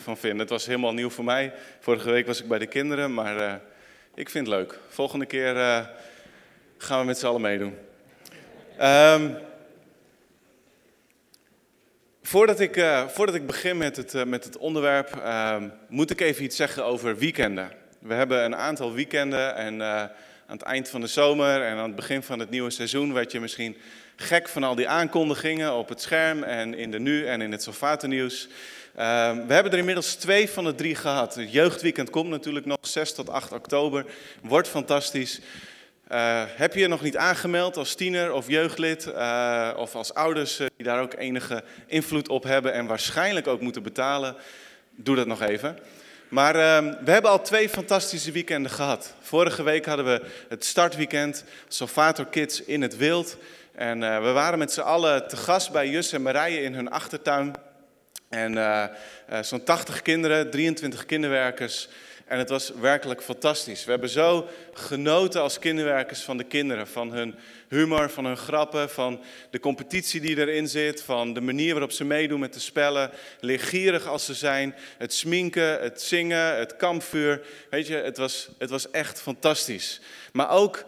jullie vinden. Het was helemaal nieuw voor mij. Vorige week was ik bij de kinderen, maar uh, ik vind het leuk. Volgende keer uh, gaan we met z'n allen meedoen. Um, voordat, ik, uh, voordat ik begin met het, met het onderwerp, ehm, moet ik even iets zeggen over weekenden. We hebben een aantal weekenden en aan het eind van de zomer en aan het begin van het nieuwe seizoen werd je misschien gek van al die aankondigingen op het scherm en in de nu en in het Sofatennieuws. Uh, we hebben er inmiddels twee van de drie gehad. Het jeugdweekend komt natuurlijk nog 6 tot 8 oktober. Wordt fantastisch. Uh, heb je je nog niet aangemeld als tiener of jeugdlid uh, of als ouders uh, die daar ook enige invloed op hebben en waarschijnlijk ook moeten betalen? Doe dat nog even. Maar ehm, we hebben al twee fantastische weekenden gehad. Vorige week hadden we het startweekend Sofator Kids in het wild. En we waren met z'n allen te gast bij Jus en Marije in hun achtertuin. En uh, uh, zo'n 80 kinderen, 23 kinderwerkers. En het was werkelijk fantastisch. We hebben zo genoten als kinderwerkers van de kinderen. Van hun humor, van hun grappen, van de competitie die erin zit. Van de manier waarop ze meedoen met de spellen. Leergierig als ze zijn. Het sminken, het zingen, het kampvuur. Weet je, het was, het was echt fantastisch. Maar ook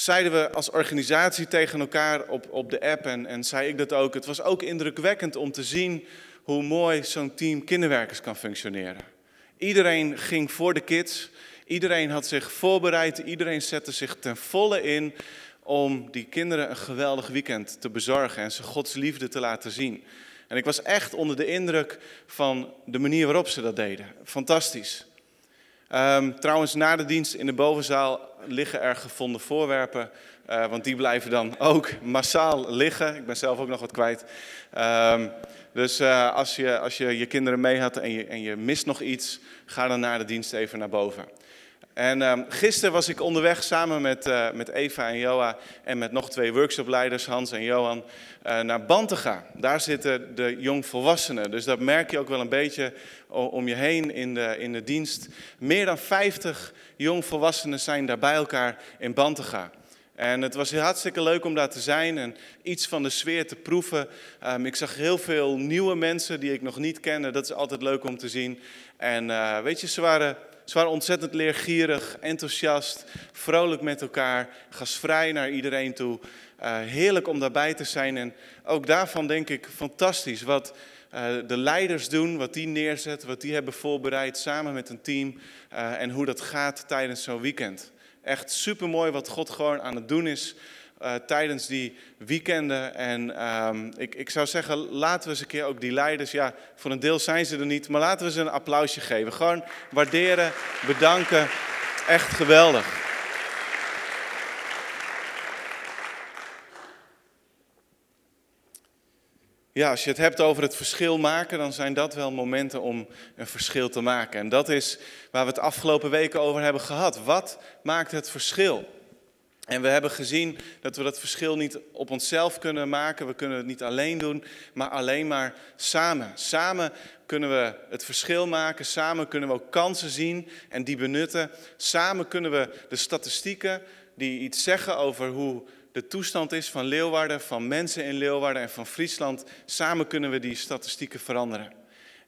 zeiden we als organisatie tegen elkaar op, op de app en, en zei ik dat ook. Het was ook indrukwekkend om te zien hoe mooi zo'n team kinderwerkers kan functioneren. Iedereen ging voor de kids, iedereen had zich voorbereid, iedereen zette zich ten volle in om die kinderen een geweldig weekend te bezorgen en ze Gods liefde te laten zien. En ik was echt onder de indruk van de manier waarop ze dat deden. Fantastisch. Um, trouwens, na de dienst in de bovenzaal liggen er gevonden voorwerpen. Uh, want die blijven dan ook massaal liggen. Ik ben zelf ook nog wat kwijt. Um, dus uh, als, je, als je je kinderen mee had en je, en je mist nog iets, ga dan na de dienst even naar boven. En um, gisteren was ik onderweg samen met, uh, met Eva en Joa en met nog twee workshopleiders, Hans en Johan, uh, naar Bantega. Daar zitten de jongvolwassenen. Dus dat merk je ook wel een beetje om je heen in de, in de dienst. Meer dan 50 jongvolwassenen zijn daar bij elkaar in Bantega. En het was hartstikke leuk om daar te zijn en iets van de sfeer te proeven. Um, ik zag heel veel nieuwe mensen die ik nog niet kende. Dat is altijd leuk om te zien. En uh, weet je, ze waren ze waren ontzettend leergierig, enthousiast, vrolijk met elkaar, gastvrij naar iedereen toe. Uh, heerlijk om daarbij te zijn. En ook daarvan denk ik fantastisch wat uh, de leiders doen, wat die neerzetten, wat die hebben voorbereid samen met een team. Uh, en hoe dat gaat tijdens zo'n weekend. Echt supermooi wat God gewoon aan het doen is uh, tijdens die weekenden. En um, ik, ik zou zeggen, laten we eens een keer ook die leiders, ja, voor een deel zijn ze er niet, maar laten we ze een applausje geven. Gewoon waarderen, bedanken. Echt geweldig. Ja, als je het hebt over het verschil maken, dan zijn dat wel momenten om een verschil te maken. En dat is waar we het afgelopen weken over hebben gehad. Wat maakt het verschil? En we hebben gezien dat we dat verschil niet op onszelf kunnen maken. We kunnen het niet alleen doen, maar alleen maar samen. Samen kunnen we het verschil maken. Samen kunnen we ook kansen zien en die benutten. Samen kunnen we de statistieken die iets zeggen over hoe de toestand is van Leeuwarden, van mensen in Leeuwarden en van Friesland. Samen kunnen we die statistieken veranderen.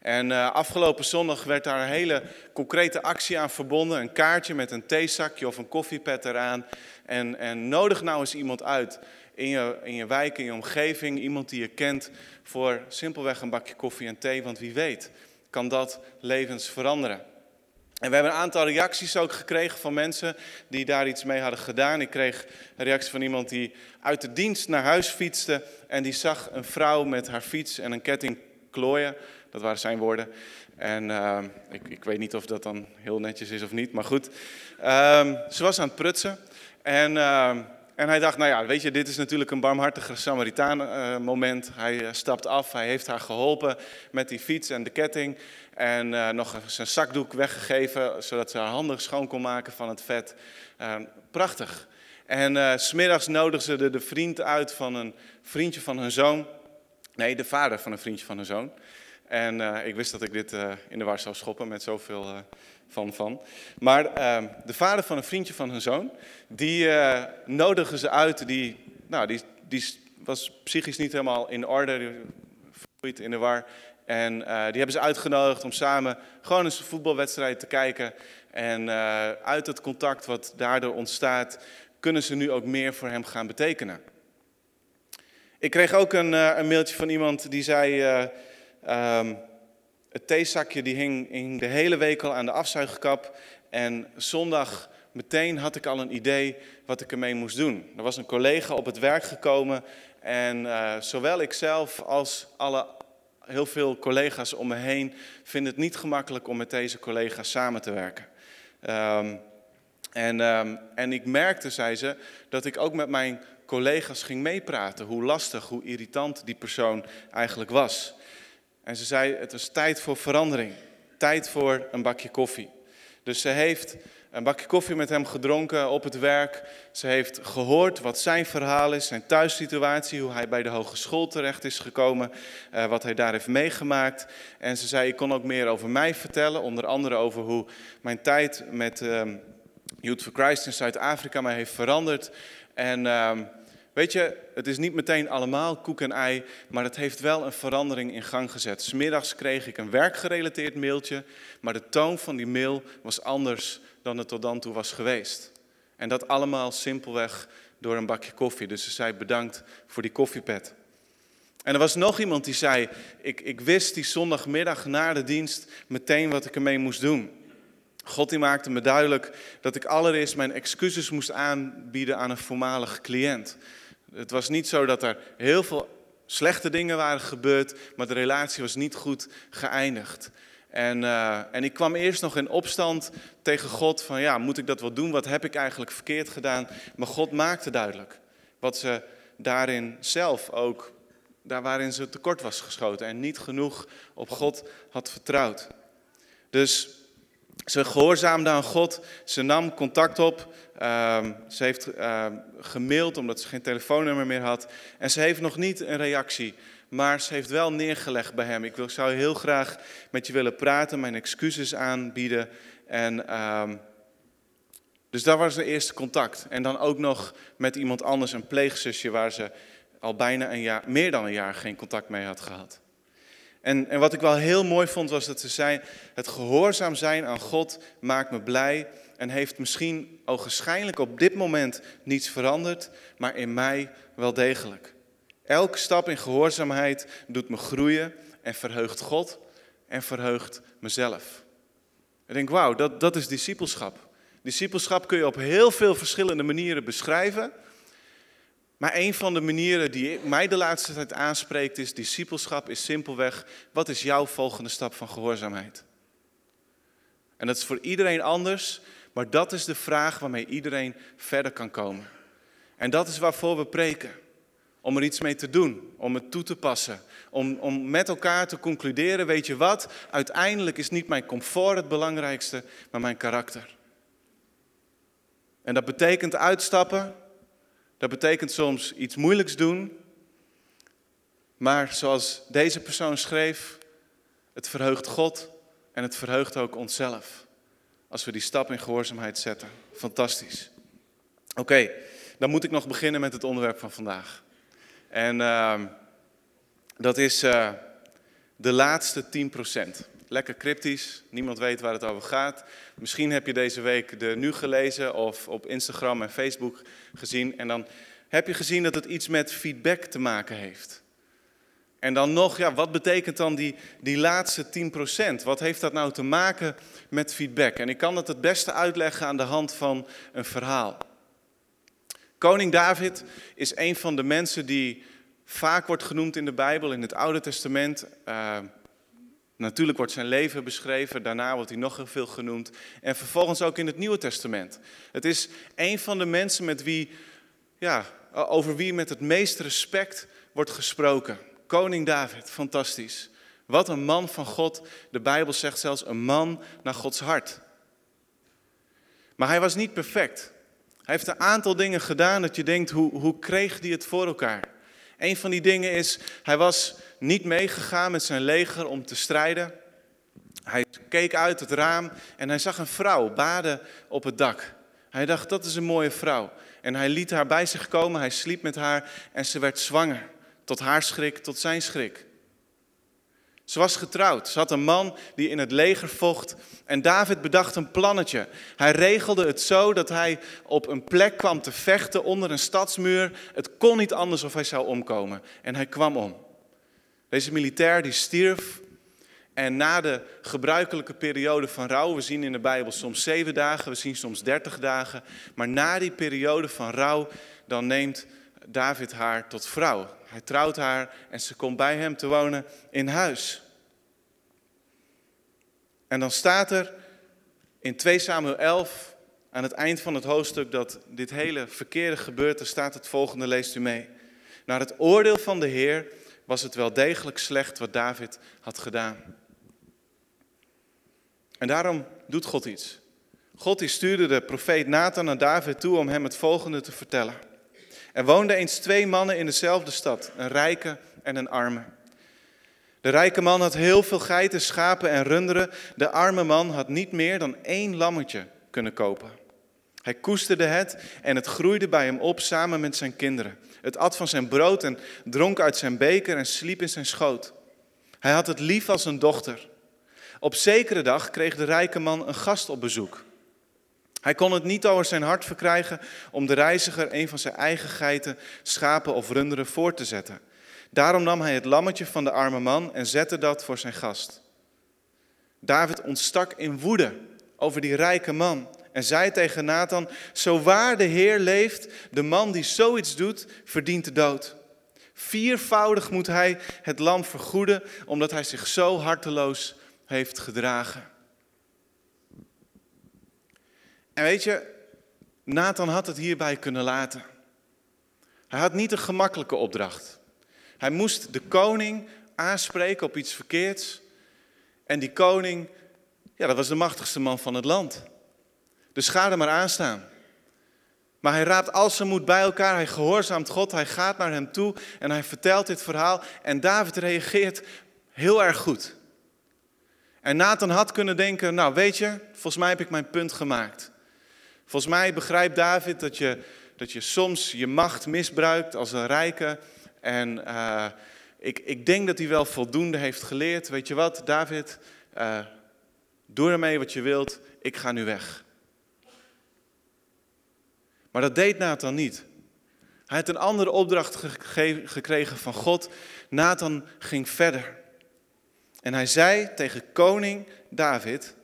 En uh, afgelopen zondag werd daar een hele concrete actie aan verbonden. Een kaartje met een theezakje of een koffiepet eraan. En, en nodig nou eens iemand uit in je, in je wijk, in je omgeving. Iemand die je kent voor simpelweg een bakje koffie en thee. Want wie weet kan dat levens veranderen. En we hebben een aantal reacties ook gekregen van mensen die daar iets mee hadden gedaan. Ik kreeg een reactie van iemand die uit de dienst naar huis fietste. En die zag een vrouw met haar fiets en een ketting klooien. Dat waren zijn woorden. En uh, ik, ik, weet niet of dat dan heel netjes is of niet, maar goed. Uh, ze was aan het prutsen. En, uh, en hij dacht, nou ja, weet je, dit is natuurlijk een barmhartige Samaritaan uh, moment. Hij uh, stapt af, hij heeft haar geholpen met die fiets en de ketting. En uh, nog zijn zakdoek weggegeven, zodat ze haar handen schoon kon maken van het vet. prachtig. En smiddags nodigde ze de vriend uit van een vriendje van hun zoon. Nee, de vader van een vriendje van hun zoon. En uh, ik wist dat ik dit uh, in de war zou schoppen met zoveel uh, van van. Maar ehm, de vader van een vriendje van hun zoon, die nodigen ze uit. Die, nou, die, die was psychisch niet helemaal in orde, in de war. En die hebben ze uitgenodigd om samen gewoon eens een voetbalwedstrijd te kijken. En uit het contact wat daardoor ontstaat, kunnen ze nu ook meer voor hem gaan betekenen. Ik kreeg ook een, een mailtje van iemand die zei: um, Het theezakje die hing, hing de hele week al aan de afzuigkap. En zondag meteen had ik al een idee wat ik ermee moest doen. Er was een collega op het werk gekomen en uh, zowel ikzelf als alle, heel veel collega's om me heen vinden het niet gemakkelijk om met deze collega's samen te werken. Um, en, um, en ik merkte, zei ze, dat ik ook met mijn collega's ging meepraten. Hoe lastig, hoe irritant die persoon eigenlijk was. En ze zei, het was tijd voor verandering. Tijd voor een bakje koffie. Dus ze heeft een bakje koffie met hem gedronken op het werk. Ze heeft gehoord wat zijn verhaal is, zijn thuissituatie, hoe hij bij de hogeschool terecht is gekomen, uh, wat hij daar heeft meegemaakt. En ze zei, ik kon ook meer over mij vertellen, onder andere over hoe mijn tijd met um, Youth for Christ in Zuid-Afrika mij heeft veranderd. En... Um, Weet je, het is niet meteen allemaal koek en ei, maar het heeft wel een verandering in gang gezet. Smiddags kreeg ik een werkgerelateerd mailtje, maar de toon van die mail was anders dan het tot dan toe was geweest. En dat allemaal simpelweg door een bakje koffie. Dus ze zei bedankt voor die koffiepet. En er was nog iemand die zei, ik, ik wist die zondagmiddag na de dienst meteen wat ik ermee moest doen. God die maakte me duidelijk dat ik allereerst mijn excuses moest aanbieden aan een voormalig cliënt. Het was niet zo dat er heel veel slechte dingen waren gebeurd, maar de relatie was niet goed geëindigd. En, uh, en ik kwam eerst nog in opstand tegen God van ja, moet ik dat wel doen? Wat heb ik eigenlijk verkeerd gedaan? Maar God maakte duidelijk wat ze daarin zelf ook, daar waarin ze tekort was geschoten en niet genoeg op God had vertrouwd. Dus ze gehoorzaamde aan God, ze nam contact op, uh, ze heeft uh, gemaild omdat ze geen telefoonnummer meer had en ze heeft nog niet een reactie maar ze heeft wel neergelegd bij hem. Ik wil, zou heel graag met je willen praten, mijn excuses aanbieden. En, um, dus daar was de eerste contact. En dan ook nog met iemand anders, een pleegzusje, waar ze al bijna een jaar, meer dan een jaar geen contact mee had gehad. En, en wat ik wel heel mooi vond, was dat ze zei: Het gehoorzaam zijn aan God maakt me blij. En heeft misschien ogenschijnlijk op dit moment niets veranderd, maar in mij wel degelijk. Elke stap in gehoorzaamheid doet me groeien en verheugt God en verheugt mezelf. Ik denk, wauw, dat, dat is discipelschap. Discipelschap kun je op heel veel verschillende manieren beschrijven. Maar een van de manieren die mij de laatste tijd aanspreekt is, discipelschap is simpelweg, wat is jouw volgende stap van gehoorzaamheid? En dat is voor iedereen anders, maar dat is de vraag waarmee iedereen verder kan komen. En dat is waarvoor we preken om er iets mee te doen, om het toe te passen, om, om met elkaar te concluderen, weet je wat, uiteindelijk is niet mijn comfort het belangrijkste, maar mijn karakter. En dat betekent uitstappen, dat betekent soms iets moeilijks doen, maar zoals deze persoon schreef, het verheugt God en het verheugt ook onszelf. Als we die stap in gehoorzaamheid zetten. Fantastisch. Oké, dan moet ik nog beginnen met het onderwerp van vandaag. En uh, dat is uh, de laatste 10%. Lekker cryptisch, niemand weet waar het over gaat. Misschien heb je deze week de nu gelezen of op Instagram en Facebook gezien. En dan heb je gezien dat het iets met feedback te maken heeft. En dan nog, ja, wat betekent dan die, die laatste 10%? Wat heeft dat nou te maken met feedback? En ik kan dat het beste uitleggen aan de hand van een verhaal. Koning David is een van de mensen die vaak wordt genoemd in de Bijbel, in het Oude Testament. Uh, natuurlijk wordt zijn leven beschreven, daarna wordt hij nog heel veel genoemd. En vervolgens ook in het Nieuwe Testament. Het is een van de mensen met wie, ja, over wie met het meeste respect wordt gesproken. Koning David, fantastisch. Wat een man van God. De Bijbel zegt zelfs een man naar Gods hart. Maar hij was niet perfect. Hij heeft een aantal dingen gedaan dat je denkt, hoe, hoe kreeg hij het voor elkaar? Een van die dingen is, hij was niet meegegaan met zijn leger om te strijden. Hij keek uit het raam en hij zag een vrouw baden op het dak. Hij dacht, dat is een mooie vrouw. En hij liet haar bij zich komen, hij sliep met haar en ze werd zwanger. Tot haar schrik, tot zijn schrik. Ze was getrouwd. Ze had een man die in het leger vocht. En David bedacht een plannetje. Hij regelde het zo dat hij op een plek kwam te vechten onder een stadsmuur. Het kon niet anders of hij zou omkomen. En hij kwam om. Deze militair die stierf. En na de gebruikelijke periode van rouw, we zien in de Bijbel soms zeven dagen, we zien soms dertig dagen. Maar na die periode van rouw, dan neemt David haar tot vrouw. Hij trouwt haar en ze komt bij hem te wonen in huis. En dan staat er in 2 Samuel 11, aan het eind van het hoofdstuk, dat dit hele verkeerde gebeurt, er staat het volgende, leest u mee. Naar het oordeel van de Heer was het wel degelijk slecht wat David had gedaan. En daarom doet God iets. God stuurde de profeet Nathan naar David toe om hem het volgende te vertellen. Er woonden eens twee mannen in dezelfde stad, een rijke en een arme. De rijke man had heel veel geiten, schapen en runderen. De arme man had niet meer dan één lammetje kunnen kopen. Hij koesterde het en het groeide bij hem op samen met zijn kinderen. Het at van zijn brood en dronk uit zijn beker en sliep in zijn schoot. Hij had het lief als een dochter. Op zekere dag kreeg de rijke man een gast op bezoek. Hij kon het niet over zijn hart verkrijgen om de reiziger een van zijn eigen geiten, schapen of runderen voor te zetten. Daarom nam hij het lammetje van de arme man en zette dat voor zijn gast. David ontstak in woede over die rijke man en zei tegen Nathan: Zo waar de Heer leeft, de man die zoiets doet, verdient de dood. Viervoudig moet hij het lam vergoeden, omdat hij zich zo harteloos heeft gedragen. En weet je, Nathan had het hierbij kunnen laten. Hij had niet een gemakkelijke opdracht. Hij moest de koning aanspreken op iets verkeerds. En die koning, ja, dat was de machtigste man van het land. Dus ga er maar aan staan. Maar hij raapt al zijn moed bij elkaar, hij gehoorzaamt God, hij gaat naar hem toe en hij vertelt dit verhaal. En David reageert heel erg goed. En Nathan had kunnen denken, nou weet je, volgens mij heb ik mijn punt gemaakt. Volgens mij begrijpt David dat je, dat je soms je macht misbruikt als een rijke. En uh, ik, ik denk dat hij wel voldoende heeft geleerd. Weet je wat, David, uh, doe ermee wat je wilt, ik ga nu weg. Maar dat deed Nathan niet. Hij had een andere opdracht gekregen van God. Nathan ging verder. En hij zei tegen koning David,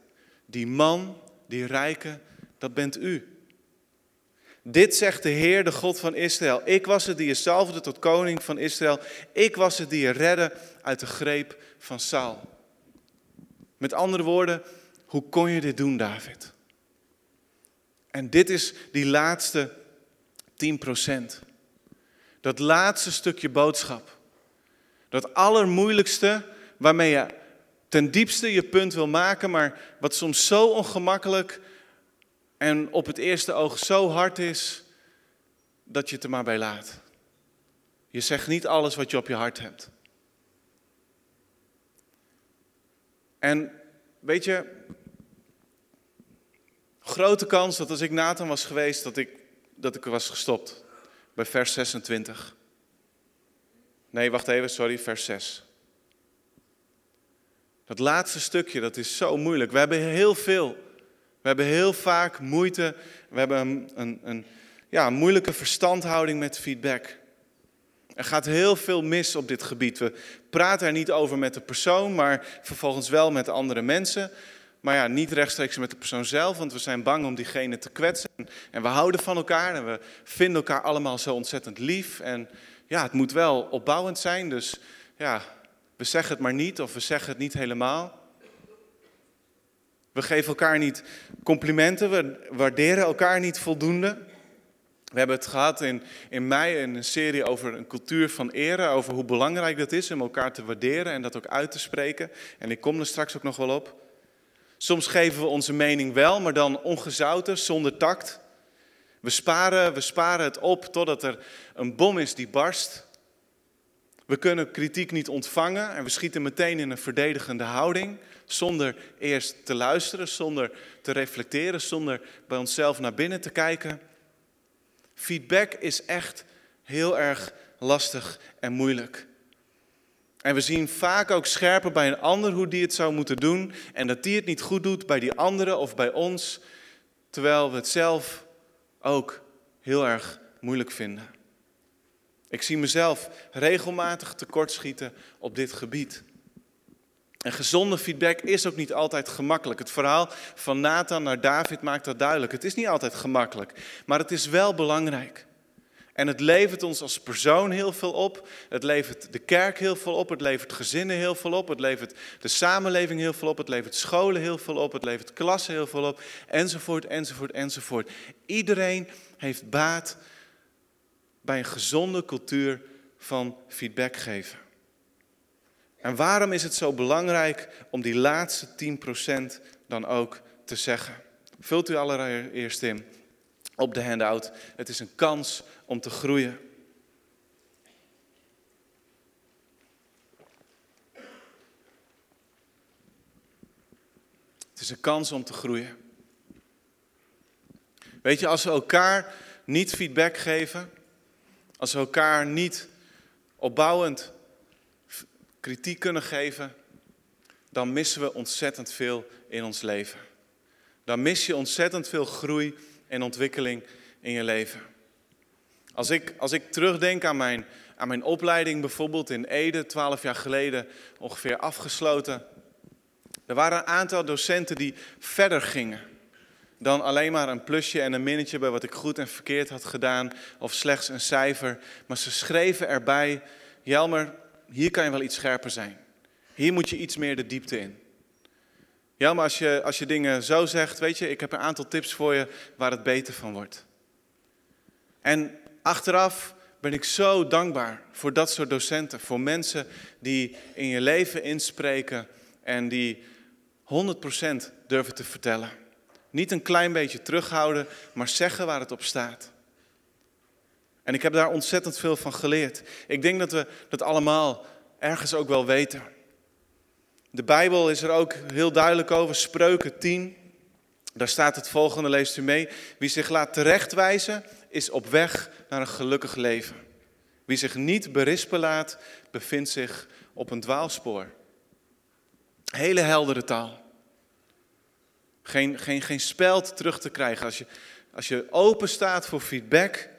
die man, die rijke, dat bent u. Dit zegt de Heer, de God van Israël. Ik was het die je tot koning van Israël. Ik was het die je redde uit de greep van Saul. Met andere woorden, hoe kon je dit doen, David? En dit is die laatste 10%. Dat laatste stukje boodschap. Dat allermoeilijkste waarmee je ten diepste je punt wil maken, maar wat soms zo ongemakkelijk en op het eerste oog zo hard is dat je het er maar bij laat. Je zegt niet alles wat je op je hart hebt. En weet je, grote kans dat als ik Nathan was geweest, dat ik, dat ik was gestopt. Bij vers 26. Nee, wacht even, sorry, vers 6. Dat laatste stukje, dat is zo moeilijk. We hebben heel veel. We hebben heel vaak moeite. We hebben een, een, ja, moeilijke verstandhouding met feedback. Er gaat heel veel mis op dit gebied. We praten er niet over met de persoon, maar vervolgens wel met andere mensen. Maar ja, niet rechtstreeks met de persoon zelf, want we zijn bang om diegene te kwetsen. En we houden van elkaar en we vinden elkaar allemaal zo ontzettend lief. En ja, het moet wel opbouwend zijn, dus ja, we zeggen het maar niet of we zeggen het niet helemaal. We geven elkaar niet complimenten, we waarderen elkaar niet voldoende. We hebben het gehad in, in mei in een serie over een cultuur van eren, over hoe belangrijk dat is om elkaar te waarderen en dat ook uit te spreken. En ik kom er straks ook nog wel op. Soms geven we onze mening wel, maar dan ongezouten, zonder tact. We sparen, we sparen het op totdat er een bom is die barst. We kunnen kritiek niet ontvangen en we schieten meteen in een verdedigende houding, zonder eerst te luisteren, zonder te reflecteren, zonder bij onszelf naar binnen te kijken. Feedback is echt heel erg lastig en moeilijk. En we zien vaak ook scherper bij een ander hoe die het zou moeten doen. En dat die het niet goed doet bij die andere of bij ons. Terwijl we het zelf ook heel erg moeilijk vinden. Ik zie mezelf regelmatig tekortschieten op dit gebied. En gezonde feedback is ook niet altijd gemakkelijk. Het verhaal van Nathan naar David maakt dat duidelijk. Het is niet altijd gemakkelijk, maar het is wel belangrijk. En het levert ons als persoon heel veel op. Het levert de kerk heel veel op. Het levert gezinnen heel veel op. Het levert de samenleving heel veel op. Het levert scholen heel veel op. Het levert klassen heel veel op. Enzovoort, enzovoort, enzovoort. Iedereen heeft baat bij een gezonde cultuur van feedback geven. En waarom is het zo belangrijk om die laatste 10% dan ook te zeggen? Vult u allereerst in op de handout. Het is een kans om te groeien. Het is een kans om te groeien. Weet je, als we elkaar niet feedback geven, als we elkaar niet opbouwend kritiek kunnen geven, dan missen we ontzettend veel in ons leven. Dan mis je ontzettend veel groei en ontwikkeling in je leven. Als ik, als ik terugdenk aan mijn, aan mijn opleiding bijvoorbeeld in Ede, twaalf jaar geleden ongeveer afgesloten. Er waren een aantal docenten die verder gingen dan alleen maar een plusje en een minnetje bij wat ik goed en verkeerd had gedaan of slechts een cijfer. Maar ze schreven erbij, Jelmer, hier kan je wel iets scherper zijn. Hier moet je iets meer de diepte in. Ja, maar als je, als je dingen zo zegt, weet je, ik heb een aantal tips voor je waar het beter van wordt. En achteraf ben ik zo dankbaar voor dat soort docenten, voor mensen die in je leven inspreken en die 100% durven te vertellen. Niet een klein beetje terughouden, maar zeggen waar het op staat. En ik heb daar ontzettend veel van geleerd. Ik denk dat we dat allemaal ergens ook wel weten. De Bijbel is er ook heel duidelijk over, Spreuken 10. Daar staat het volgende, leest u mee. Wie zich laat terechtwijzen, is op weg naar een gelukkig leven. Wie zich niet berispen laat, bevindt zich op een dwaalspoor. Hele heldere taal. Geen, geen, geen speld terug te krijgen. Als je, als je open staat voor feedback,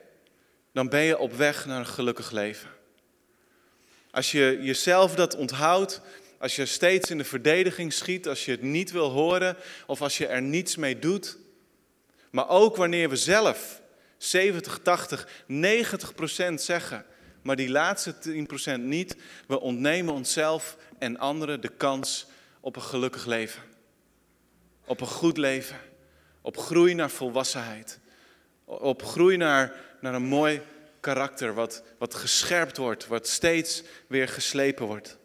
dan ben je op weg naar een gelukkig leven. Als je jezelf dat onthoudt, als je steeds in de verdediging schiet, als je het niet wil horen of als je er niets mee doet, maar ook wanneer we zelf 70, 80, 90 procent zeggen, maar die laatste 10 procent niet, we ontnemen onszelf en anderen de kans op een gelukkig leven. Op een goed leven. Op groei naar volwassenheid. Op groei naar, naar een mooi karakter wat, wat gescherpt wordt, wat steeds weer geslepen wordt.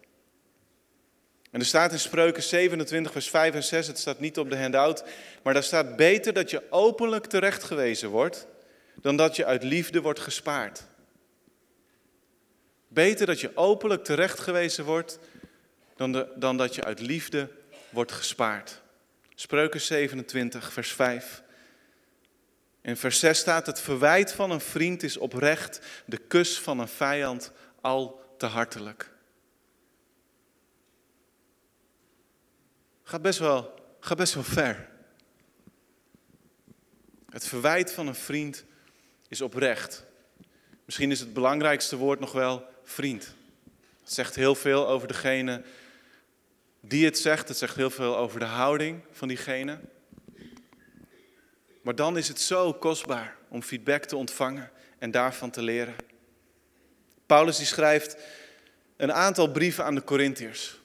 En er staat in Spreuken 27, vers 5 en 6, het staat niet op de handout, maar daar staat beter dat je openlijk terechtgewezen wordt, dan dat je uit liefde wordt gespaard. Beter dat je openlijk terechtgewezen wordt, dan, de, dan dat je uit liefde wordt gespaard. Spreuken 27, vers 5. In vers 6 staat: Het verwijt van een vriend is oprecht, de kus van een vijand al te hartelijk. Gaat best wel, gaat best wel ver. Het verwijt van een vriend is oprecht. Misschien is het belangrijkste woord nog wel vriend. Het zegt heel veel over degene die het zegt. Het zegt heel veel over de houding van diegene. Maar dan is het zo kostbaar om feedback te ontvangen en daarvan te leren. Paulus die schrijft een aantal brieven aan de Corinthiërs.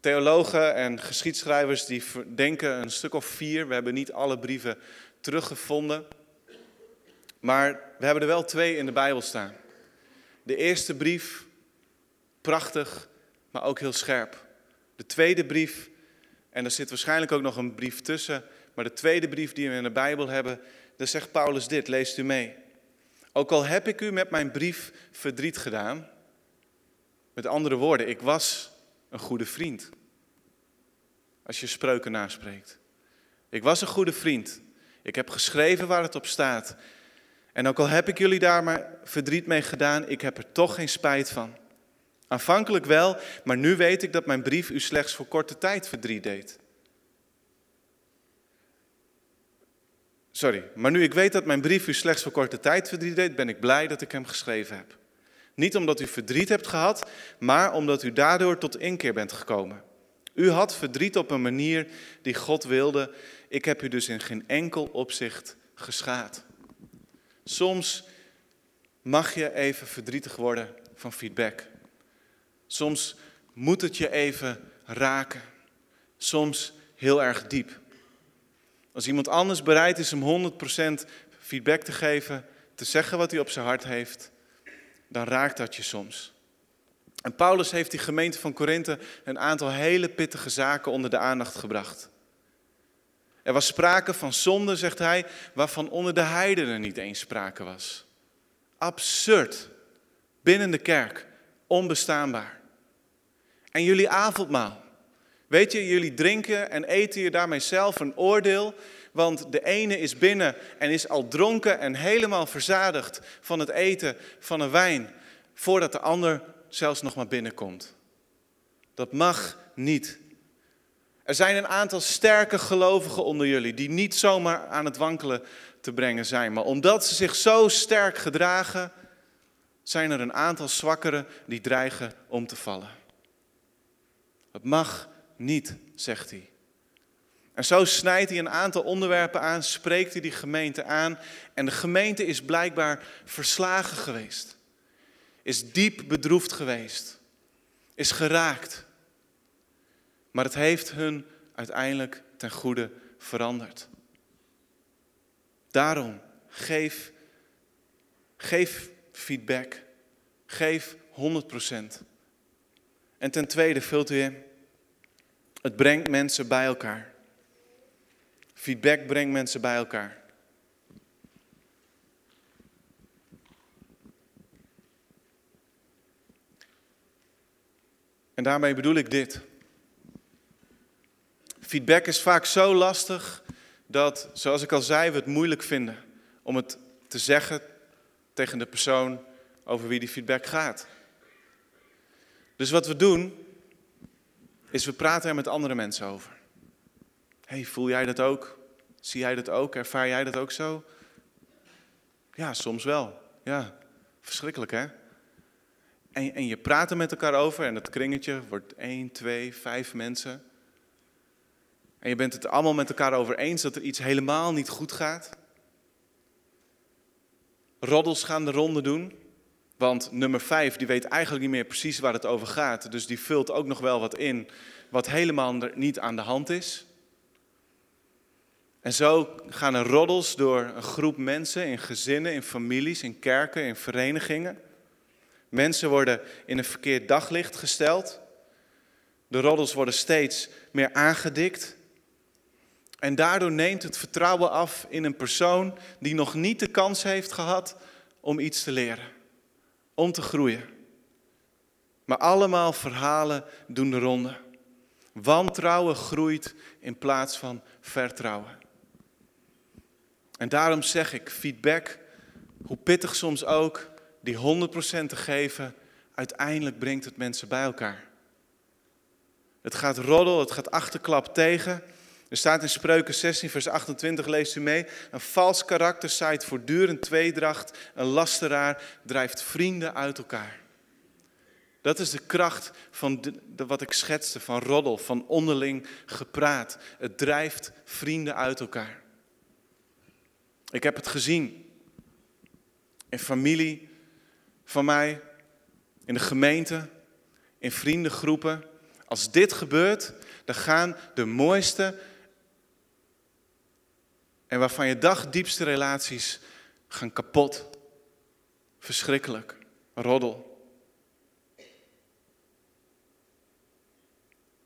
Theologen en geschiedschrijvers die denken een stuk of vier. We hebben niet alle brieven teruggevonden. Maar we hebben er wel twee in de Bijbel staan. De eerste brief, prachtig, maar ook heel scherp. De tweede brief, en er zit waarschijnlijk ook nog een brief tussen, maar de tweede brief die we in de Bijbel hebben, daar zegt Paulus dit, leest u mee. Ook al heb ik u met mijn brief verdriet gedaan, met andere woorden, ik was een goede vriend. Als je spreuken naspreekt. Ik was een goede vriend. Ik heb geschreven waar het op staat. En ook al heb ik jullie daar maar verdriet mee gedaan, ik heb er toch geen spijt van. Aanvankelijk wel, maar nu weet ik dat mijn brief u slechts voor korte tijd verdriet deed. Sorry, maar nu ik weet dat mijn brief u slechts voor korte tijd verdriet deed, ben ik blij dat ik hem geschreven heb. Niet omdat u verdriet hebt gehad, maar omdat u daardoor tot inkeer bent gekomen. U had verdriet op een manier die God wilde. Ik heb u dus in geen enkel opzicht geschaad. Soms mag je even verdrietig worden van feedback. Soms moet het je even raken. Soms heel erg diep. Als iemand anders bereid is om 100% feedback te geven, te zeggen wat hij op zijn hart heeft, dan raakt dat je soms. En Paulus heeft die gemeente van Korinthe een aantal hele pittige zaken onder de aandacht gebracht. Er was sprake van zonde, zegt hij, waarvan onder de heidenen niet eens sprake was. Absurd. Binnen de kerk. Onbestaanbaar. En jullie avondmaal. Weet je, jullie drinken en eten je daarmee zelf een oordeel. Want de ene is binnen en is al dronken en helemaal verzadigd van het eten van een wijn. Voordat de ander zelfs nog maar binnenkomt. Dat mag niet. Er zijn een aantal sterke gelovigen onder jullie die niet zomaar aan het wankelen te brengen zijn. Maar omdat ze zich zo sterk gedragen, zijn er een aantal zwakkeren die dreigen om te vallen. Het mag niet, zegt hij. En zo snijdt hij een aantal onderwerpen aan, spreekt hij die gemeente aan. En de gemeente is blijkbaar verslagen geweest. Is diep bedroefd geweest. Is geraakt. Maar het heeft hun uiteindelijk ten goede veranderd. Daarom, geef, geef feedback. Geef 100%. En ten tweede, vult u in. Het brengt mensen bij elkaar. Feedback brengt mensen bij elkaar. En daarmee bedoel ik dit. Feedback is vaak zo lastig dat, zoals ik al zei, we het moeilijk vinden om het te zeggen tegen de persoon over wie die feedback gaat. Dus wat we doen, is we praten er met andere mensen over. hey, voel jij dat ook? Zie jij dat ook? Ervaar jij dat ook zo? Ja, soms wel. Ja, verschrikkelijk hè? En, en je praat er met elkaar over en dat kringetje wordt één, twee, vijf mensen. En je bent het allemaal met elkaar over eens dat er iets helemaal niet goed gaat. Roddels gaan de ronde doen. Want nummer vijf, die weet eigenlijk niet meer precies waar het over gaat. Dus die vult ook nog wel wat in wat helemaal niet aan de hand is. En zo gaan er roddels door een groep mensen in gezinnen, in families, in kerken, in verenigingen. Mensen worden in een verkeerd daglicht gesteld. De roddels worden steeds meer aangedikt. En daardoor neemt het vertrouwen af in een persoon die nog niet de kans heeft gehad om iets te leren, om te groeien. Maar allemaal verhalen doen de ronde. Wantrouwen groeit in plaats van vertrouwen. En daarom zeg ik, feedback, hoe pittig soms ook, die 100% te geven, uiteindelijk brengt het mensen bij elkaar. Het gaat roddel, het gaat achterklap tegen. Er staat in Spreuken 16, vers 28, leest u mee. Een vals karakter zaait voortdurend tweedracht. Een lasteraar drijft vrienden uit elkaar. Dat is de kracht van wat ik schetste, van roddel, van onderling gepraat. Het drijft vrienden uit elkaar. Ik heb het gezien in familie van mij, in de gemeente, in vriendengroepen. Als dit gebeurt, dan gaan de mooiste en waarvan je dagdiepste relaties gaan kapot. Verschrikkelijk. Roddel.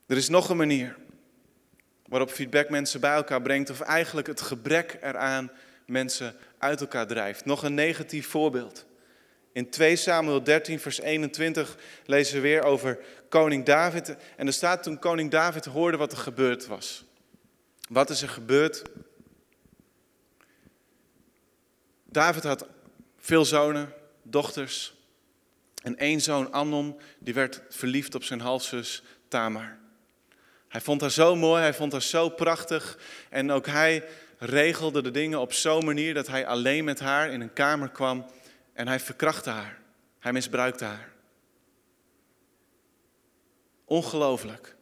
Er is nog een manier waarop feedback mensen bij elkaar brengt, of eigenlijk het gebrek eraan mensen uit elkaar drijft. Nog een negatief voorbeeld. In 2 Samuel 13, vers 21 lezen we weer over koning David. En er staat toen koning David hoorde wat er gebeurd was. Wat is er gebeurd? David had veel zonen, dochters. En één zoon, Amnon, die werd verliefd op zijn halfzus Tamar. Hij vond haar zo mooi, hij vond haar zo prachtig. En ook hij regelde de dingen op zo'n manier dat hij alleen met haar in een kamer kwam en hij verkrachtte haar. Hij misbruikte haar. Ongelooflijk.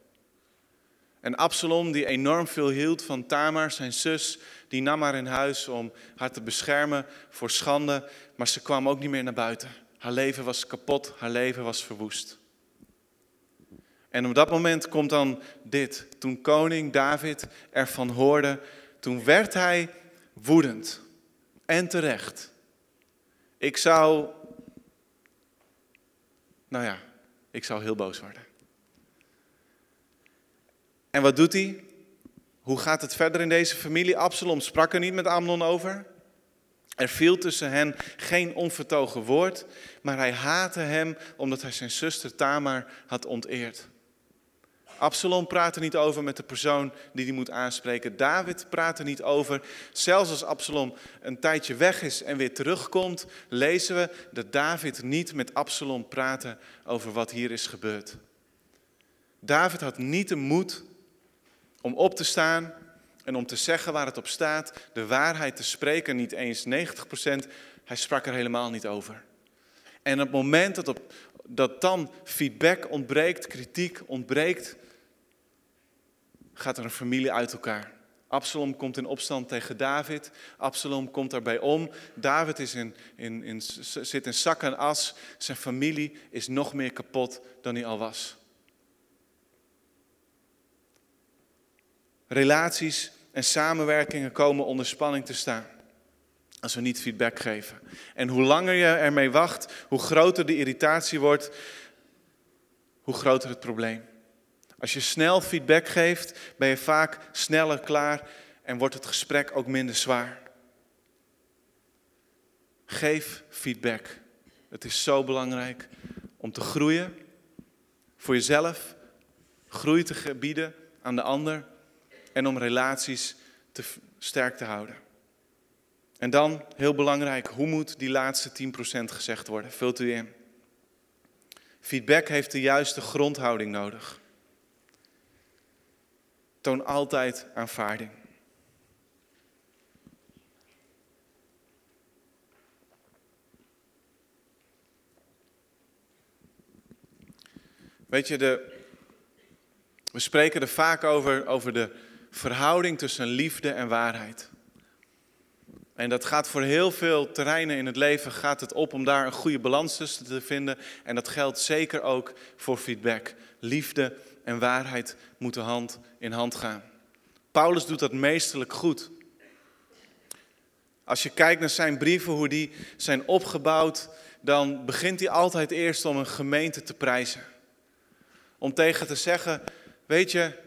En Absalom, die enorm veel hield van Tamar, zijn zus, die nam haar in huis om haar te beschermen voor schande, maar ze kwam ook niet meer naar buiten. Haar leven was kapot, haar leven was verwoest. En op dat moment komt dan dit. Toen koning David ervan hoorde, toen werd hij woedend. En terecht. Ik zou, nou ja, ik zou heel boos worden. En wat doet hij? Hoe gaat het verder in deze familie? Absalom sprak er niet met Amnon over. Er viel tussen hen geen onvertogen woord, maar hij haatte hem omdat hij zijn zuster Tamar had onteerd. Absalom praat er niet over met de persoon die hij moet aanspreken. David praat er niet over. Zelfs als Absalom een tijdje weg is en weer terugkomt, lezen we dat David niet met Absalom praatte over wat hier is gebeurd. David had niet de moed om op te staan en om te zeggen waar het op staat, de waarheid te spreken, niet eens 90%, hij sprak er helemaal niet over. En op het moment dat, dat dan feedback ontbreekt, kritiek ontbreekt, gaat er een familie uit elkaar. Absalom komt in opstand tegen David. Absalom komt daarbij om. David is in, in, in, zit in zak en as. Zijn familie is nog meer kapot dan hij al was. Relaties en samenwerkingen komen onder spanning te staan. Als we niet feedback geven. En hoe langer je ermee wacht, hoe groter de irritatie wordt, hoe groter het probleem. Als je snel feedback geeft, ben je vaak sneller klaar en wordt het gesprek ook minder zwaar. Geef feedback. Het is zo belangrijk om te groeien voor jezelf, groei te bieden aan de ander en om relaties te sterk te houden. En dan, heel belangrijk, hoe moet die laatste 10% gezegd worden? Vult u in. Feedback heeft de juiste grondhouding nodig. Toon altijd aanvaarding. Weet je, de, we spreken er vaak over, over de verhouding tussen liefde en waarheid. En dat gaat voor heel veel terreinen in het leven gaat het op om daar een goede balans tussen te vinden. En dat geldt zeker ook voor feedback. Liefde en waarheid moeten hand in hand gaan. Paulus doet dat meesterlijk goed. Als je kijkt naar zijn brieven, hoe die zijn opgebouwd, dan begint hij altijd eerst om een gemeente te prijzen. Om tegen te zeggen, weet je,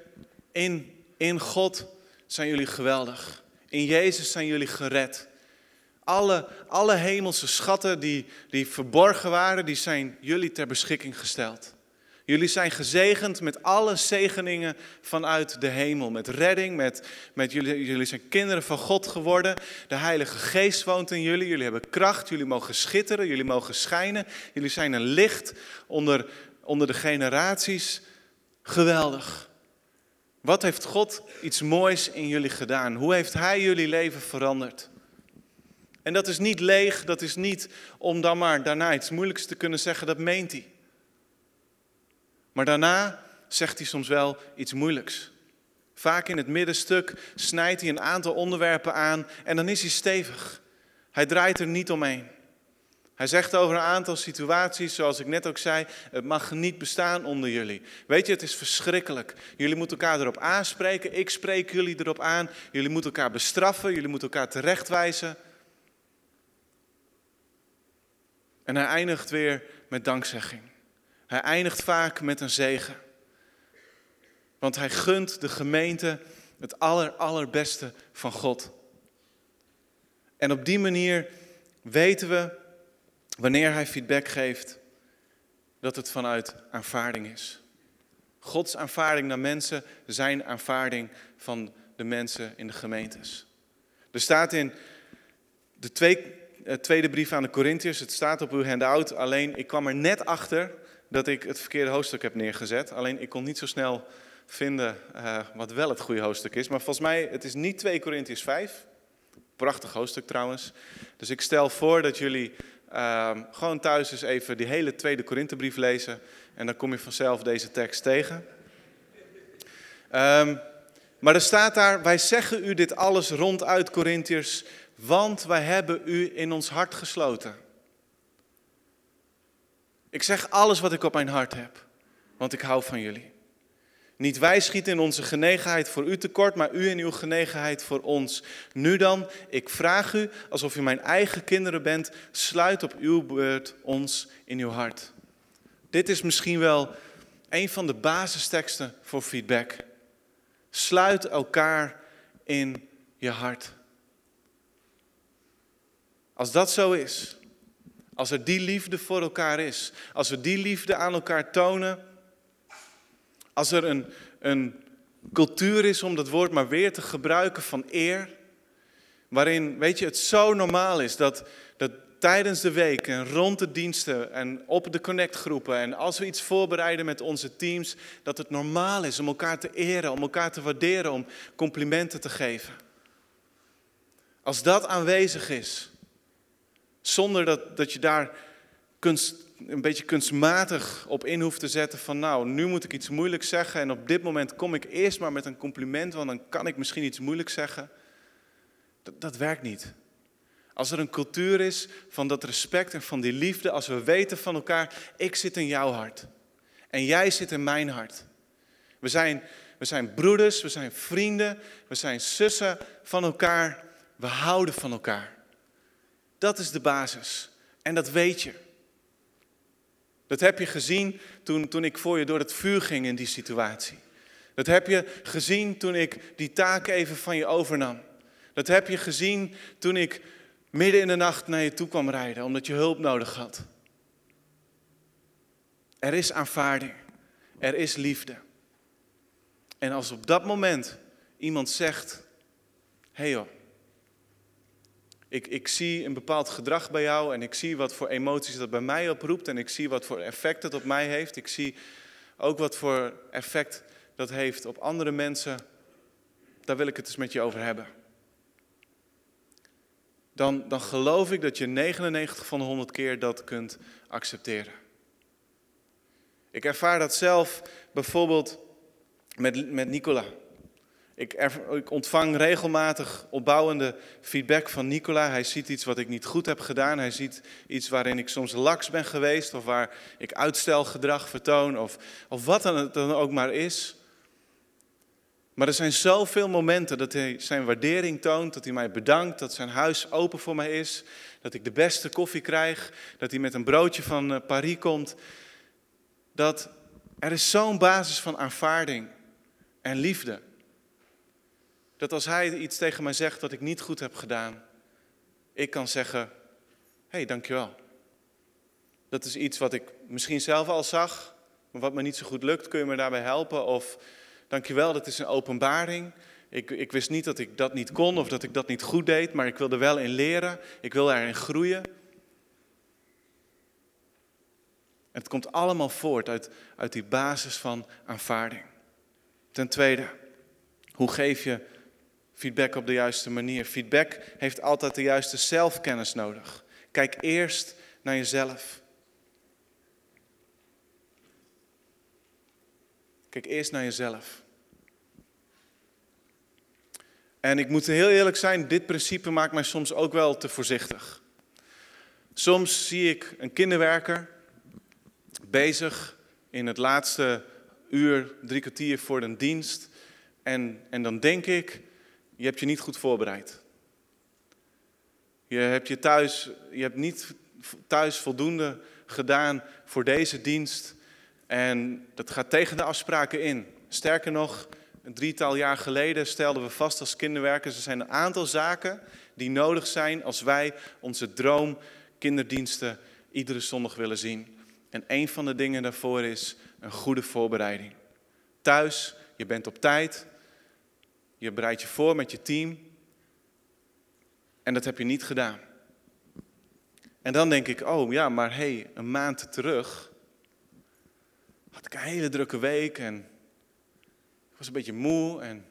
in, in God zijn jullie geweldig. In Jezus zijn jullie gered. Alle, alle hemelse schatten die, die verborgen waren, die zijn jullie ter beschikking gesteld. Jullie zijn gezegend met alle zegeningen vanuit de hemel. Met redding, met, met jullie, jullie zijn kinderen van God geworden. De Heilige Geest woont in jullie. Jullie hebben kracht, jullie mogen schitteren, jullie mogen schijnen. Jullie zijn een licht onder, onder de generaties. Geweldig. Wat heeft God iets moois in jullie gedaan? Hoe heeft Hij jullie leven veranderd? En dat is niet leeg, dat is niet om dan maar daarna iets moeilijks te kunnen zeggen, dat meent hij. Maar daarna zegt hij soms wel iets moeilijks. Vaak in het middenstuk snijdt hij een aantal onderwerpen aan en dan is hij stevig. Hij draait er niet omheen. Hij zegt over een aantal situaties, zoals ik net ook zei, het mag niet bestaan onder jullie. Weet je, het is verschrikkelijk. Jullie moeten elkaar erop aanspreken, ik spreek jullie erop aan. Jullie moeten elkaar bestraffen, jullie moeten elkaar terechtwijzen. En hij eindigt weer met dankzegging. Hij eindigt vaak met een zegen. Want hij gunt de gemeente het aller, allerbeste van God. En op die manier weten we, wanneer hij feedback geeft, dat het vanuit aanvaarding is. Gods aanvaarding naar mensen, zijn aanvaarding van de mensen in de gemeentes. Er staat in de twee eh, tweede brief aan de Corinthiërs. Het staat op uw handout. Alleen ik kwam er net achter dat ik het verkeerde hoofdstuk heb neergezet. Alleen ik kon niet zo snel vinden uh, wat wel het goede hoofdstuk is. Maar volgens mij, het is niet 2 Corinthiërs 5. Prachtig hoofdstuk trouwens. Dus ik stel voor dat jullie uh, gewoon thuis eens even die hele tweede Korinthebrief lezen. En dan kom je vanzelf deze tekst tegen. Um, maar er staat daar, wij zeggen u dit alles ronduit Corinthiërs, want wij hebben u in ons hart gesloten. Ik zeg alles wat ik op mijn hart heb, want ik hou van jullie. Niet wij schieten in onze genegenheid voor u tekort, maar u in uw genegenheid voor ons. Nu dan, ik vraag u, alsof u mijn eigen kinderen bent, sluit op uw beurt ons in uw hart. Dit is misschien wel een van de basisteksten voor feedback. Sluit elkaar in je hart. Als dat zo is, als er die liefde voor elkaar is, als we die liefde aan elkaar tonen, als er een, een cultuur is om dat woord maar weer te gebruiken van eer, waarin, weet je, het zo normaal is dat, dat tijdens de week en rond de diensten en op de connectgroepen en als we iets voorbereiden met onze teams, dat het normaal is om elkaar te eren, om elkaar te waarderen, om complimenten te geven. Als dat aanwezig is, zonder dat, dat je daar kunst, een beetje kunstmatig op in hoeft te zetten van nou, nu moet ik iets moeilijks zeggen en op dit moment kom ik eerst maar met een compliment, want dan kan ik misschien iets moeilijks zeggen. Dat, dat werkt niet. Als er een cultuur is van dat respect en van die liefde, als we weten van elkaar, ik zit in jouw hart en jij zit in mijn hart. We zijn, we zijn broeders, we zijn vrienden, we zijn zussen van elkaar, we houden van elkaar. Dat is de basis en dat weet je. Dat heb je gezien toen, toen ik voor je door het vuur ging in die situatie. Dat heb je gezien toen ik die taak even van je overnam. Dat heb je gezien toen ik midden in de nacht naar je toe kwam rijden omdat je hulp nodig had. Er is aanvaarding. Er is liefde. En als op dat moment iemand zegt: Hé hey joh, ik, ik zie een bepaald gedrag bij jou en ik zie wat voor emoties dat bij mij oproept en ik zie wat voor effect dat op mij heeft. Ik zie ook wat voor effect dat heeft op andere mensen. Daar wil ik het eens met je over hebben dan, dan geloof ik dat je 99 van de 100 keer dat kunt accepteren. Ik ervaar dat zelf bijvoorbeeld met, met Nicola. Ik, ik, ontvang regelmatig opbouwende feedback van Nicola. Hij ziet iets wat ik niet goed heb gedaan. Hij ziet iets waarin ik soms laks ben geweest. Of waar ik uitstelgedrag vertoon. Of, of wat dan, dan ook maar is. Maar er zijn zoveel momenten dat hij zijn waardering toont, dat hij mij bedankt, dat zijn huis open voor mij is, dat ik de beste koffie krijg, dat hij met een broodje van eh, Paris komt. Dat er is zo'n basis van aanvaarding en liefde. Dat als hij iets tegen mij zegt dat ik niet goed heb gedaan, ik kan zeggen, hé, hey, dankjewel. Dat is iets wat ik misschien zelf al zag, maar wat me niet zo goed lukt, kun je me daarbij helpen? Of Dankjewel, dat is een openbaring. Ik, ik wist niet dat ik dat niet kon of dat ik dat niet goed deed, maar ik wil er wel in leren. Ik wil erin groeien. En het komt allemaal voort uit, uit die basis van aanvaarding. Ten tweede, hoe geef je feedback op de juiste manier? Feedback heeft altijd de juiste zelfkennis nodig. Kijk eerst naar jezelf. Kijk eerst naar jezelf. En ik moet heel eerlijk zijn, dit principe maakt mij soms ook wel te voorzichtig. Soms zie ik een kinderwerker bezig in het laatste uur, drie kwartier voor een dienst. En, en dan denk ik, je hebt je niet goed voorbereid. Je hebt, je, thuis, je hebt niet thuis voldoende gedaan voor deze dienst. En dat gaat tegen de afspraken in. Sterker nog, een drietal jaar geleden stelden we vast als kinderwerkers, er zijn een aantal zaken die nodig zijn als wij onze droom kinderdiensten iedere zondag willen zien. En een van de dingen daarvoor is een goede voorbereiding. Thuis, je bent op tijd, je bereidt je voor met je team en dat heb je niet gedaan. En dan denk ik, oh ja, maar hé, hey, een maand terug had ik een hele drukke week en ik was een beetje moe. En,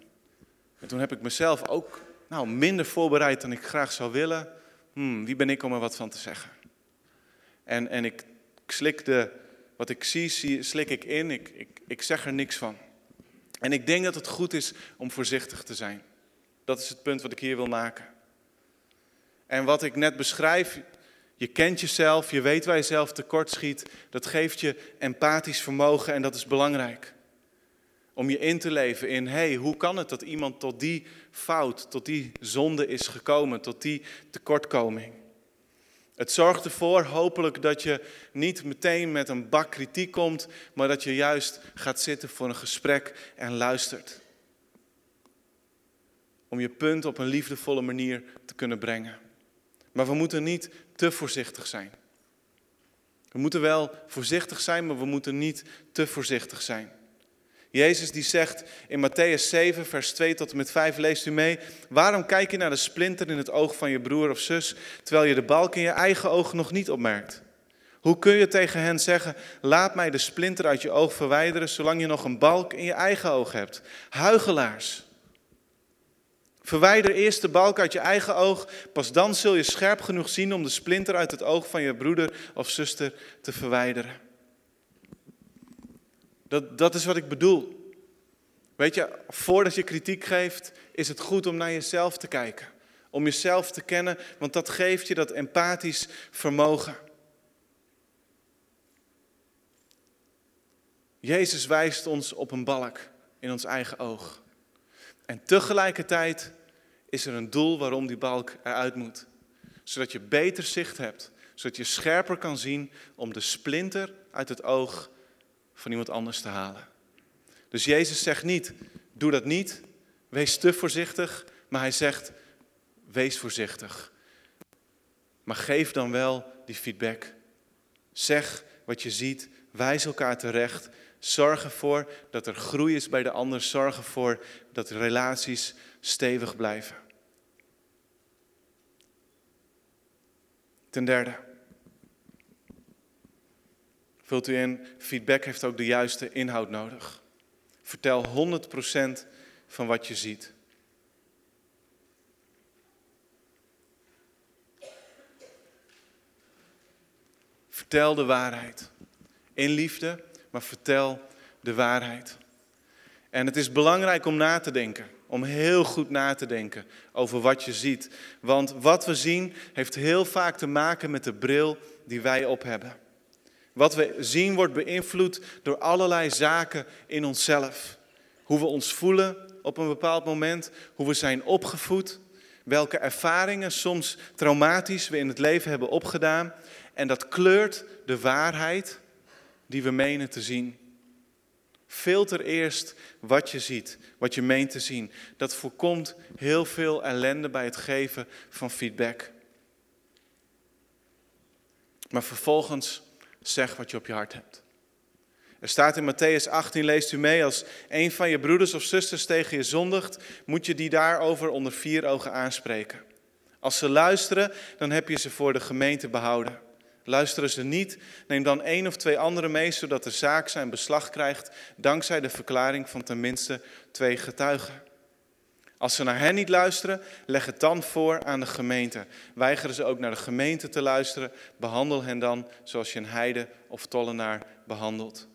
en toen heb ik mezelf ook nou, minder voorbereid dan ik graag zou willen. Hmm, wie ben ik om er wat van te zeggen? En, en ik, ik slik de, wat ik zie, zie, slik ik in. Ik, ik, ik zeg er niks van. En ik denk dat het goed is om voorzichtig te zijn. Dat is het punt wat ik hier wil maken. En wat ik net beschrijf, je kent jezelf, je weet waar je zelf tekortschiet. Dat geeft je empathisch vermogen en dat is belangrijk. Om je in te leven in, hey, hoe kan het dat iemand tot die fout, tot die zonde is gekomen, tot die tekortkoming? Het zorgt ervoor, hopelijk, dat je niet meteen met een bak kritiek komt, maar dat je juist gaat zitten voor een gesprek en luistert. Om je punt op een liefdevolle manier te kunnen brengen. Maar we moeten niet te voorzichtig zijn. We moeten wel voorzichtig zijn, maar we moeten niet te voorzichtig zijn. Jezus die zegt in Matthäus 7, vers 2 tot en met 5, leest u mee. Waarom kijk je naar de splinter in het oog van je broer of zus, terwijl je de balk in je eigen oog nog niet opmerkt? Hoe kun je tegen hen zeggen, laat mij de splinter uit je oog verwijderen, zolang je nog een balk in je eigen oog hebt? Huigelaars. Verwijder eerst de balk uit je eigen oog, pas dan zul je scherp genoeg zien om de splinter uit het oog van je broeder of zuster te verwijderen. Dat, dat is wat ik bedoel. Weet je, voordat je kritiek geeft, is het goed om naar jezelf te kijken. Om jezelf te kennen, want dat geeft je dat empathisch vermogen. Jezus wijst ons op een balk in ons eigen oog. En tegelijkertijd is er een doel waarom die balk eruit moet. Zodat je beter zicht hebt, zodat je scherper kan zien om de splinter uit het oog van iemand anders te halen. Dus Jezus zegt niet, doe dat niet, wees te voorzichtig, maar hij zegt, wees voorzichtig. Maar geef dan wel die feedback. Zeg wat je ziet, wijs elkaar terecht. Zorg ervoor dat er groei is bij de ander. Zorg ervoor dat relaties stevig blijven. Ten derde, vult u in, feedback heeft ook de juiste inhoud nodig. Vertel 100% van wat je ziet. Vertel de waarheid. In liefde, maar vertel de waarheid. En het is belangrijk om na te denken, om heel goed na te denken over wat je ziet. Want wat we zien heeft heel vaak te maken met de bril die wij op hebben. Wat we zien wordt beïnvloed door allerlei zaken in onszelf. Hoe we ons voelen op een bepaald moment, hoe we zijn opgevoed, welke ervaringen, soms traumatisch, we in het leven hebben opgedaan. En dat kleurt de waarheid die we menen te zien. Filter eerst wat je ziet, wat je meent te zien. Dat voorkomt heel veel ellende bij het geven van feedback. Maar vervolgens zeg wat je op je hart hebt. Er staat in Matthäus 18, leest u mee, als een van je broeders of zusters tegen je zondigt, moet je die daarover onder vier ogen aanspreken. Als ze luisteren, dan heb je ze voor de gemeente behouden. Luisteren ze niet, neem dan één of twee anderen mee, zodat de zaak zijn beslag krijgt, dankzij de verklaring van tenminste twee getuigen. Als ze naar hen niet luisteren, leg het dan voor aan de gemeente. Weigeren ze ook naar de gemeente te luisteren, behandel hen dan zoals je een heide of tollenaar behandelt.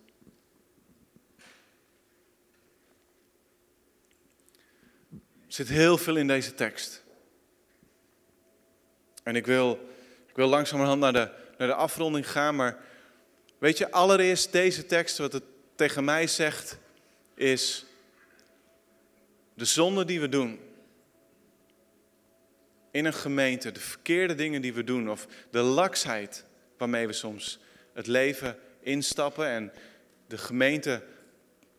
Er zit heel veel in deze tekst. En ik wil, ik wil langzamerhand naar de, naar de afronding gaan, maar weet je, allereerst deze tekst, wat het tegen mij zegt, is de zonde die we doen in een gemeente, de verkeerde dingen die we doen of de laksheid waarmee we soms het leven instappen en de gemeente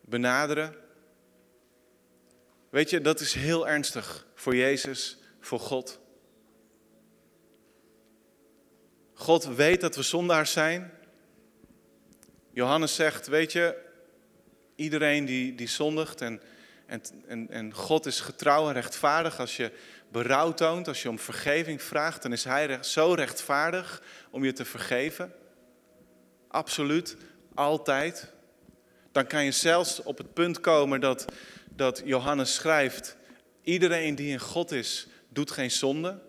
benaderen. Weet je, dat is heel ernstig voor Jezus, voor God. God weet dat we zondaars zijn. Johannes zegt, weet je, iedereen die, die zondigt en En, en, en God is getrouw en rechtvaardig. Als je berouw toont, als je om vergeving vraagt, dan is Hij zo rechtvaardig om je te vergeven. Absoluut, altijd. Dan kan je zelfs op het punt komen dat, dat Johannes schrijft: iedereen die in God is, doet geen zonde.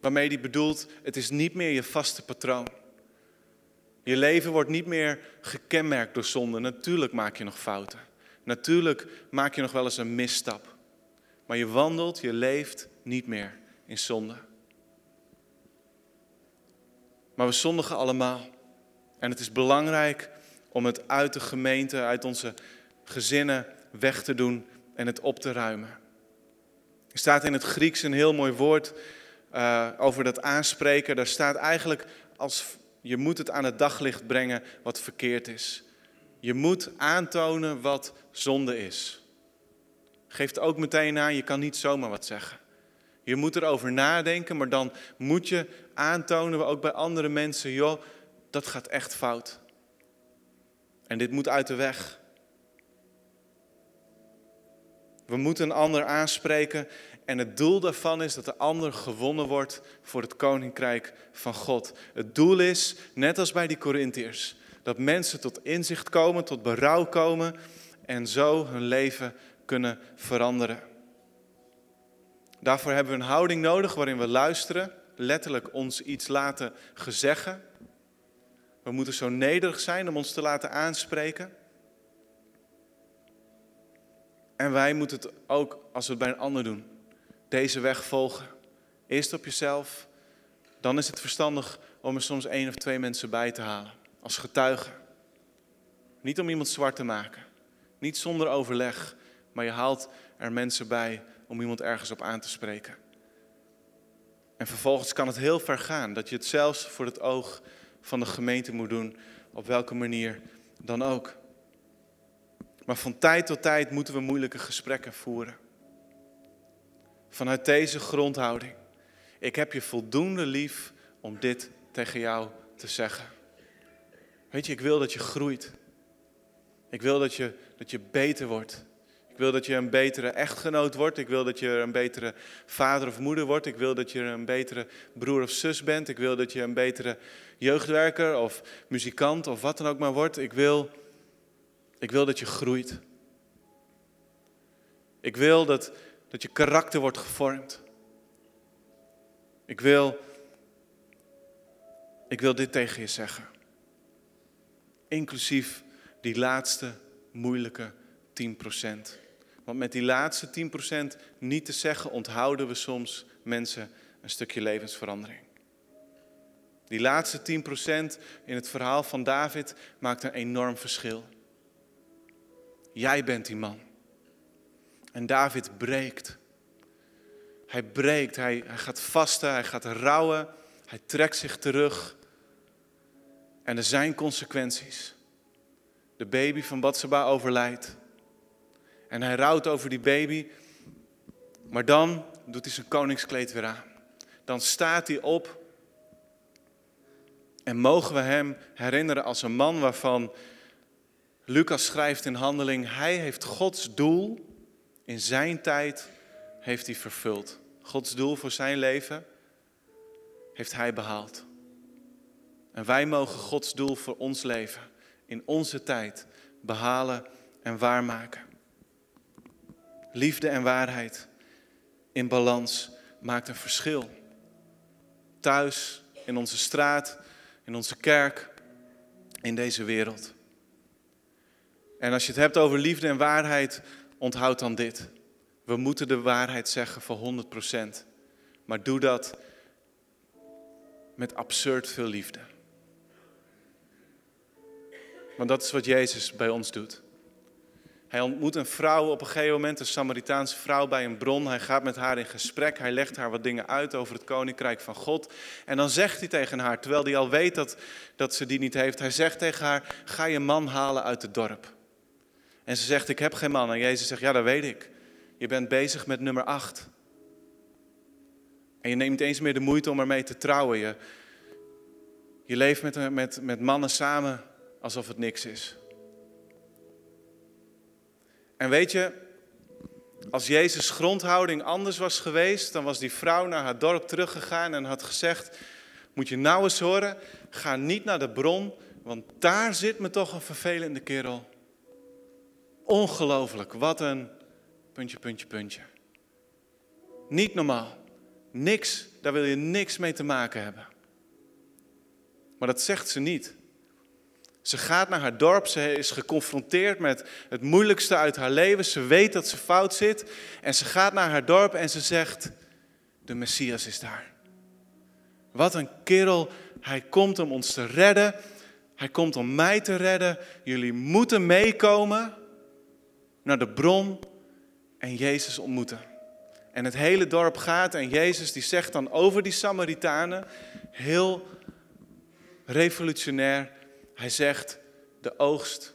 Waarmee hij bedoelt, het is niet meer je vaste patroon. Je leven wordt niet meer gekenmerkt door zonde. Natuurlijk maak je nog fouten. Natuurlijk maak je nog wel eens een misstap. Maar je wandelt, je leeft niet meer in zonde. Maar we zondigen allemaal. En het is belangrijk om het uit de gemeente, uit onze gezinnen weg te doen en het op te ruimen. Er staat in het Grieks een heel mooi woord uh, over dat aanspreken. Daar staat eigenlijk als je moet het aan het daglicht brengen wat verkeerd is. Je moet aantonen wat zonde is. Geeft ook meteen aan, je kan niet zomaar wat zeggen. Je moet erover nadenken, maar dan moet je aantonen, ook bij andere mensen, joh, dat gaat echt fout. En dit moet uit de weg. We moeten een ander aanspreken en het doel daarvan is dat de ander gewonnen wordt voor het koninkrijk van God. Het doel is, net als bij die Corinthiërs, dat mensen tot inzicht komen, tot berouw komen en zo hun leven kunnen veranderen. Daarvoor hebben we een houding nodig waarin we luisteren, letterlijk ons iets laten gezeggen. We moeten zo nederig zijn om ons te laten aanspreken. En wij moeten het ook, als we het bij een ander doen, deze weg volgen. Eerst op jezelf, dan is het verstandig om er soms één of twee mensen bij te halen als getuige. Niet om iemand zwart te maken, niet zonder overleg, maar je haalt er mensen bij om iemand ergens op aan te spreken. En vervolgens kan het heel ver gaan dat je het zelfs voor het oog van de gemeente moet doen, op welke manier dan ook. Maar van tijd tot tijd moeten we moeilijke gesprekken voeren. Vanuit deze grondhouding. Ik heb je voldoende lief om dit tegen jou te zeggen. Weet je, ik wil dat je groeit. Ik wil dat je, dat je beter wordt. Ik wil dat je een betere echtgenoot wordt. Ik wil dat je een betere vader of moeder wordt. Ik wil dat je een betere broer of zus bent. Ik wil dat je een betere jeugdwerker of muzikant of wat dan ook maar wordt. Ik wil, ik wil dat je groeit. Ik wil dat, dat je karakter wordt gevormd. Ik wil, ik wil dit tegen je zeggen. Inclusief die laatste moeilijke 10%. Want met die laatste 10% niet te zeggen, onthouden we soms mensen een stukje levensverandering. Die laatste 10% in het verhaal van David maakt een enorm verschil. Jij bent die man. En David breekt. Hij breekt, hij, hij gaat vasten, hij gaat rouwen, hij trekt zich terug. En er zijn consequenties. De baby van Batseba overlijdt. En hij rouwt over die baby. Maar dan doet hij zijn koningskleed weer aan. Dan staat hij op. En mogen we hem herinneren als een man waarvan Lucas schrijft in handeling, hij heeft Gods doel in zijn tijd heeft hij vervuld. Gods doel voor zijn leven heeft hij behaald. En wij mogen Gods doel voor ons leven in onze tijd behalen en waarmaken. Liefde en waarheid in balans maakt een verschil. Thuis, in onze straat, in onze kerk, in deze wereld. En als je het hebt over liefde en waarheid, onthoud dan dit. We moeten de waarheid zeggen voor 100%. Maar doe dat met absurd veel liefde. Want dat is wat Jezus bij ons doet. Hij ontmoet een vrouw op een gegeven moment, een Samaritaanse vrouw bij een bron. Hij gaat met haar in gesprek. Hij legt haar wat dingen uit over het koninkrijk van God. En dan zegt hij tegen haar, terwijl hij al weet dat, dat ze die niet heeft, hij zegt tegen haar: Ga je man halen uit het dorp. En ze zegt: Ik heb geen man. En Jezus zegt: Ja, dat weet ik. Je bent bezig met nummer 8. En je neemt niet eens meer de moeite om ermee te trouwen. Je, je leeft met, met, met mannen samen alsof het niks is. En weet je, als Jezus' grondhouding anders was geweest, dan was die vrouw naar haar dorp teruggegaan en had gezegd: Moet je nou eens horen, ga niet naar de bron, want daar zit me toch een vervelende kerel. Ongelooflijk, wat een puntje, puntje, puntje. Niet normaal. Niks, daar wil je niks mee te maken hebben. Maar dat zegt ze niet. Ze gaat naar haar dorp, ze is geconfronteerd met het moeilijkste uit haar leven. Ze weet dat ze fout zit. En ze gaat naar haar dorp en ze zegt: De Messias is daar. Wat een kerel, hij komt om ons te redden. Hij komt om mij te redden. Jullie moeten meekomen naar de bron en Jezus ontmoeten. En het hele dorp gaat en Jezus die zegt dan over die Samaritanen, heel revolutionair, hij zegt, de oogst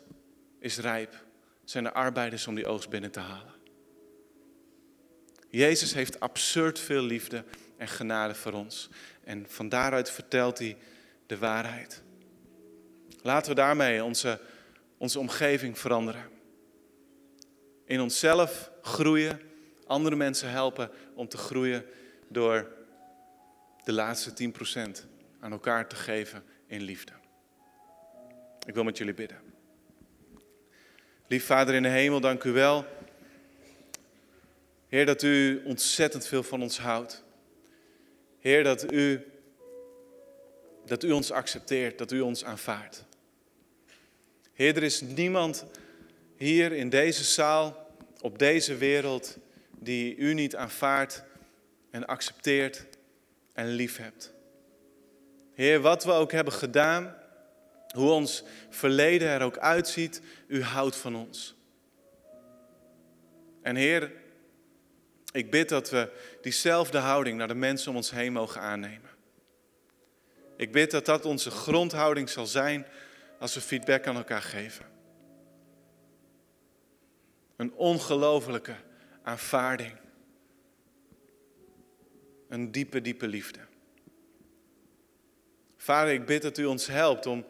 is rijp. zijn er arbeiders om die oogst binnen te halen. Jezus heeft absurd veel liefde en genade voor ons. En van daaruit vertelt hij de waarheid. Laten we daarmee onze, onze omgeving veranderen. In onszelf groeien, andere mensen helpen om te groeien door de laatste 10% aan elkaar te geven in liefde. Ik wil met jullie bidden. Lief Vader in de hemel, dank u wel. Heer, dat u ontzettend veel van ons houdt. Heer, dat u, dat u ons accepteert, dat u ons aanvaardt. Heer, er is niemand hier in deze zaal, op deze wereld, die u niet aanvaardt en accepteert en lief hebt. Heer, wat we ook hebben gedaan, hoe ons verleden er ook uitziet, u houdt van ons. En Heer, ik bid dat we diezelfde houding naar de mensen om ons heen mogen aannemen. Ik bid dat dat onze grondhouding zal zijn als we feedback aan elkaar geven. Een ongelofelijke aanvaarding. Een diepe, diepe liefde. Vader, ik bid dat u ons helpt om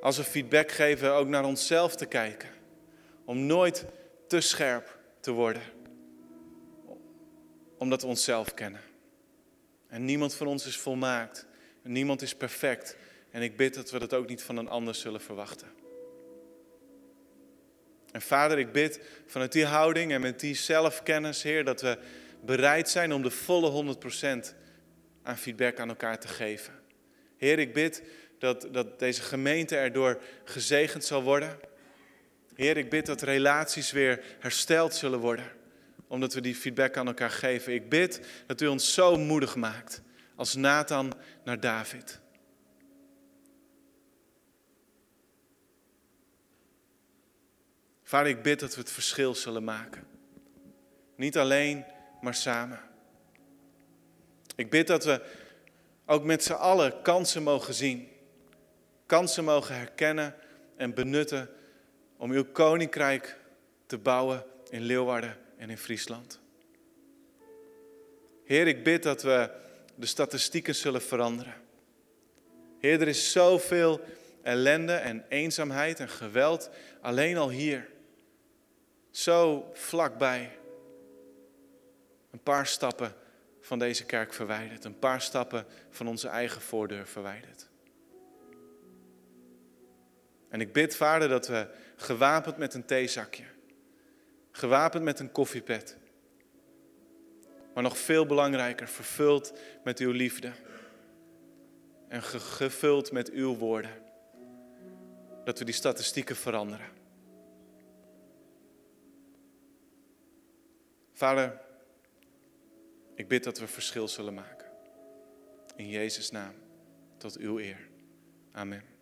als we feedback geven ook naar onszelf te kijken. Om nooit te scherp te worden. Omdat we onszelf kennen. En niemand van ons is volmaakt. Niemand is perfect. En ik bid dat we dat ook niet van een ander zullen verwachten. En vader, ik bid vanuit die houding en met die zelfkennis, Heer, dat we bereid zijn om de volle 100% aan feedback aan elkaar te geven. Heer, ik bid dat, dat deze gemeente erdoor gezegend zal worden. Heer, ik bid dat relaties weer hersteld zullen worden, omdat we die feedback aan elkaar geven. Ik bid dat u ons zo moedig maakt, als Nathan naar David. Vader, ik bid dat we het verschil zullen maken. Niet alleen, maar samen. Ik bid dat we ook met z'n allen kansen mogen zien. Kansen mogen herkennen en benutten om uw koninkrijk te bouwen in Leeuwarden en in Friesland. Heer, ik bid dat we de statistieken zullen veranderen. Heer, er is zoveel ellende en eenzaamheid en geweld alleen al hier. Zo vlakbij. Een paar stappen van deze kerk verwijderd. Een paar stappen van onze eigen voordeur verwijderd. En ik bid, vader, dat we gewapend met een theezakje, gewapend met een koffiepet, maar nog veel belangrijker, vervuld met uw liefde en gevuld met uw woorden, dat we die statistieken veranderen. Vader, ik bid dat we verschil zullen maken. In Jezus' naam, tot uw eer. Amen.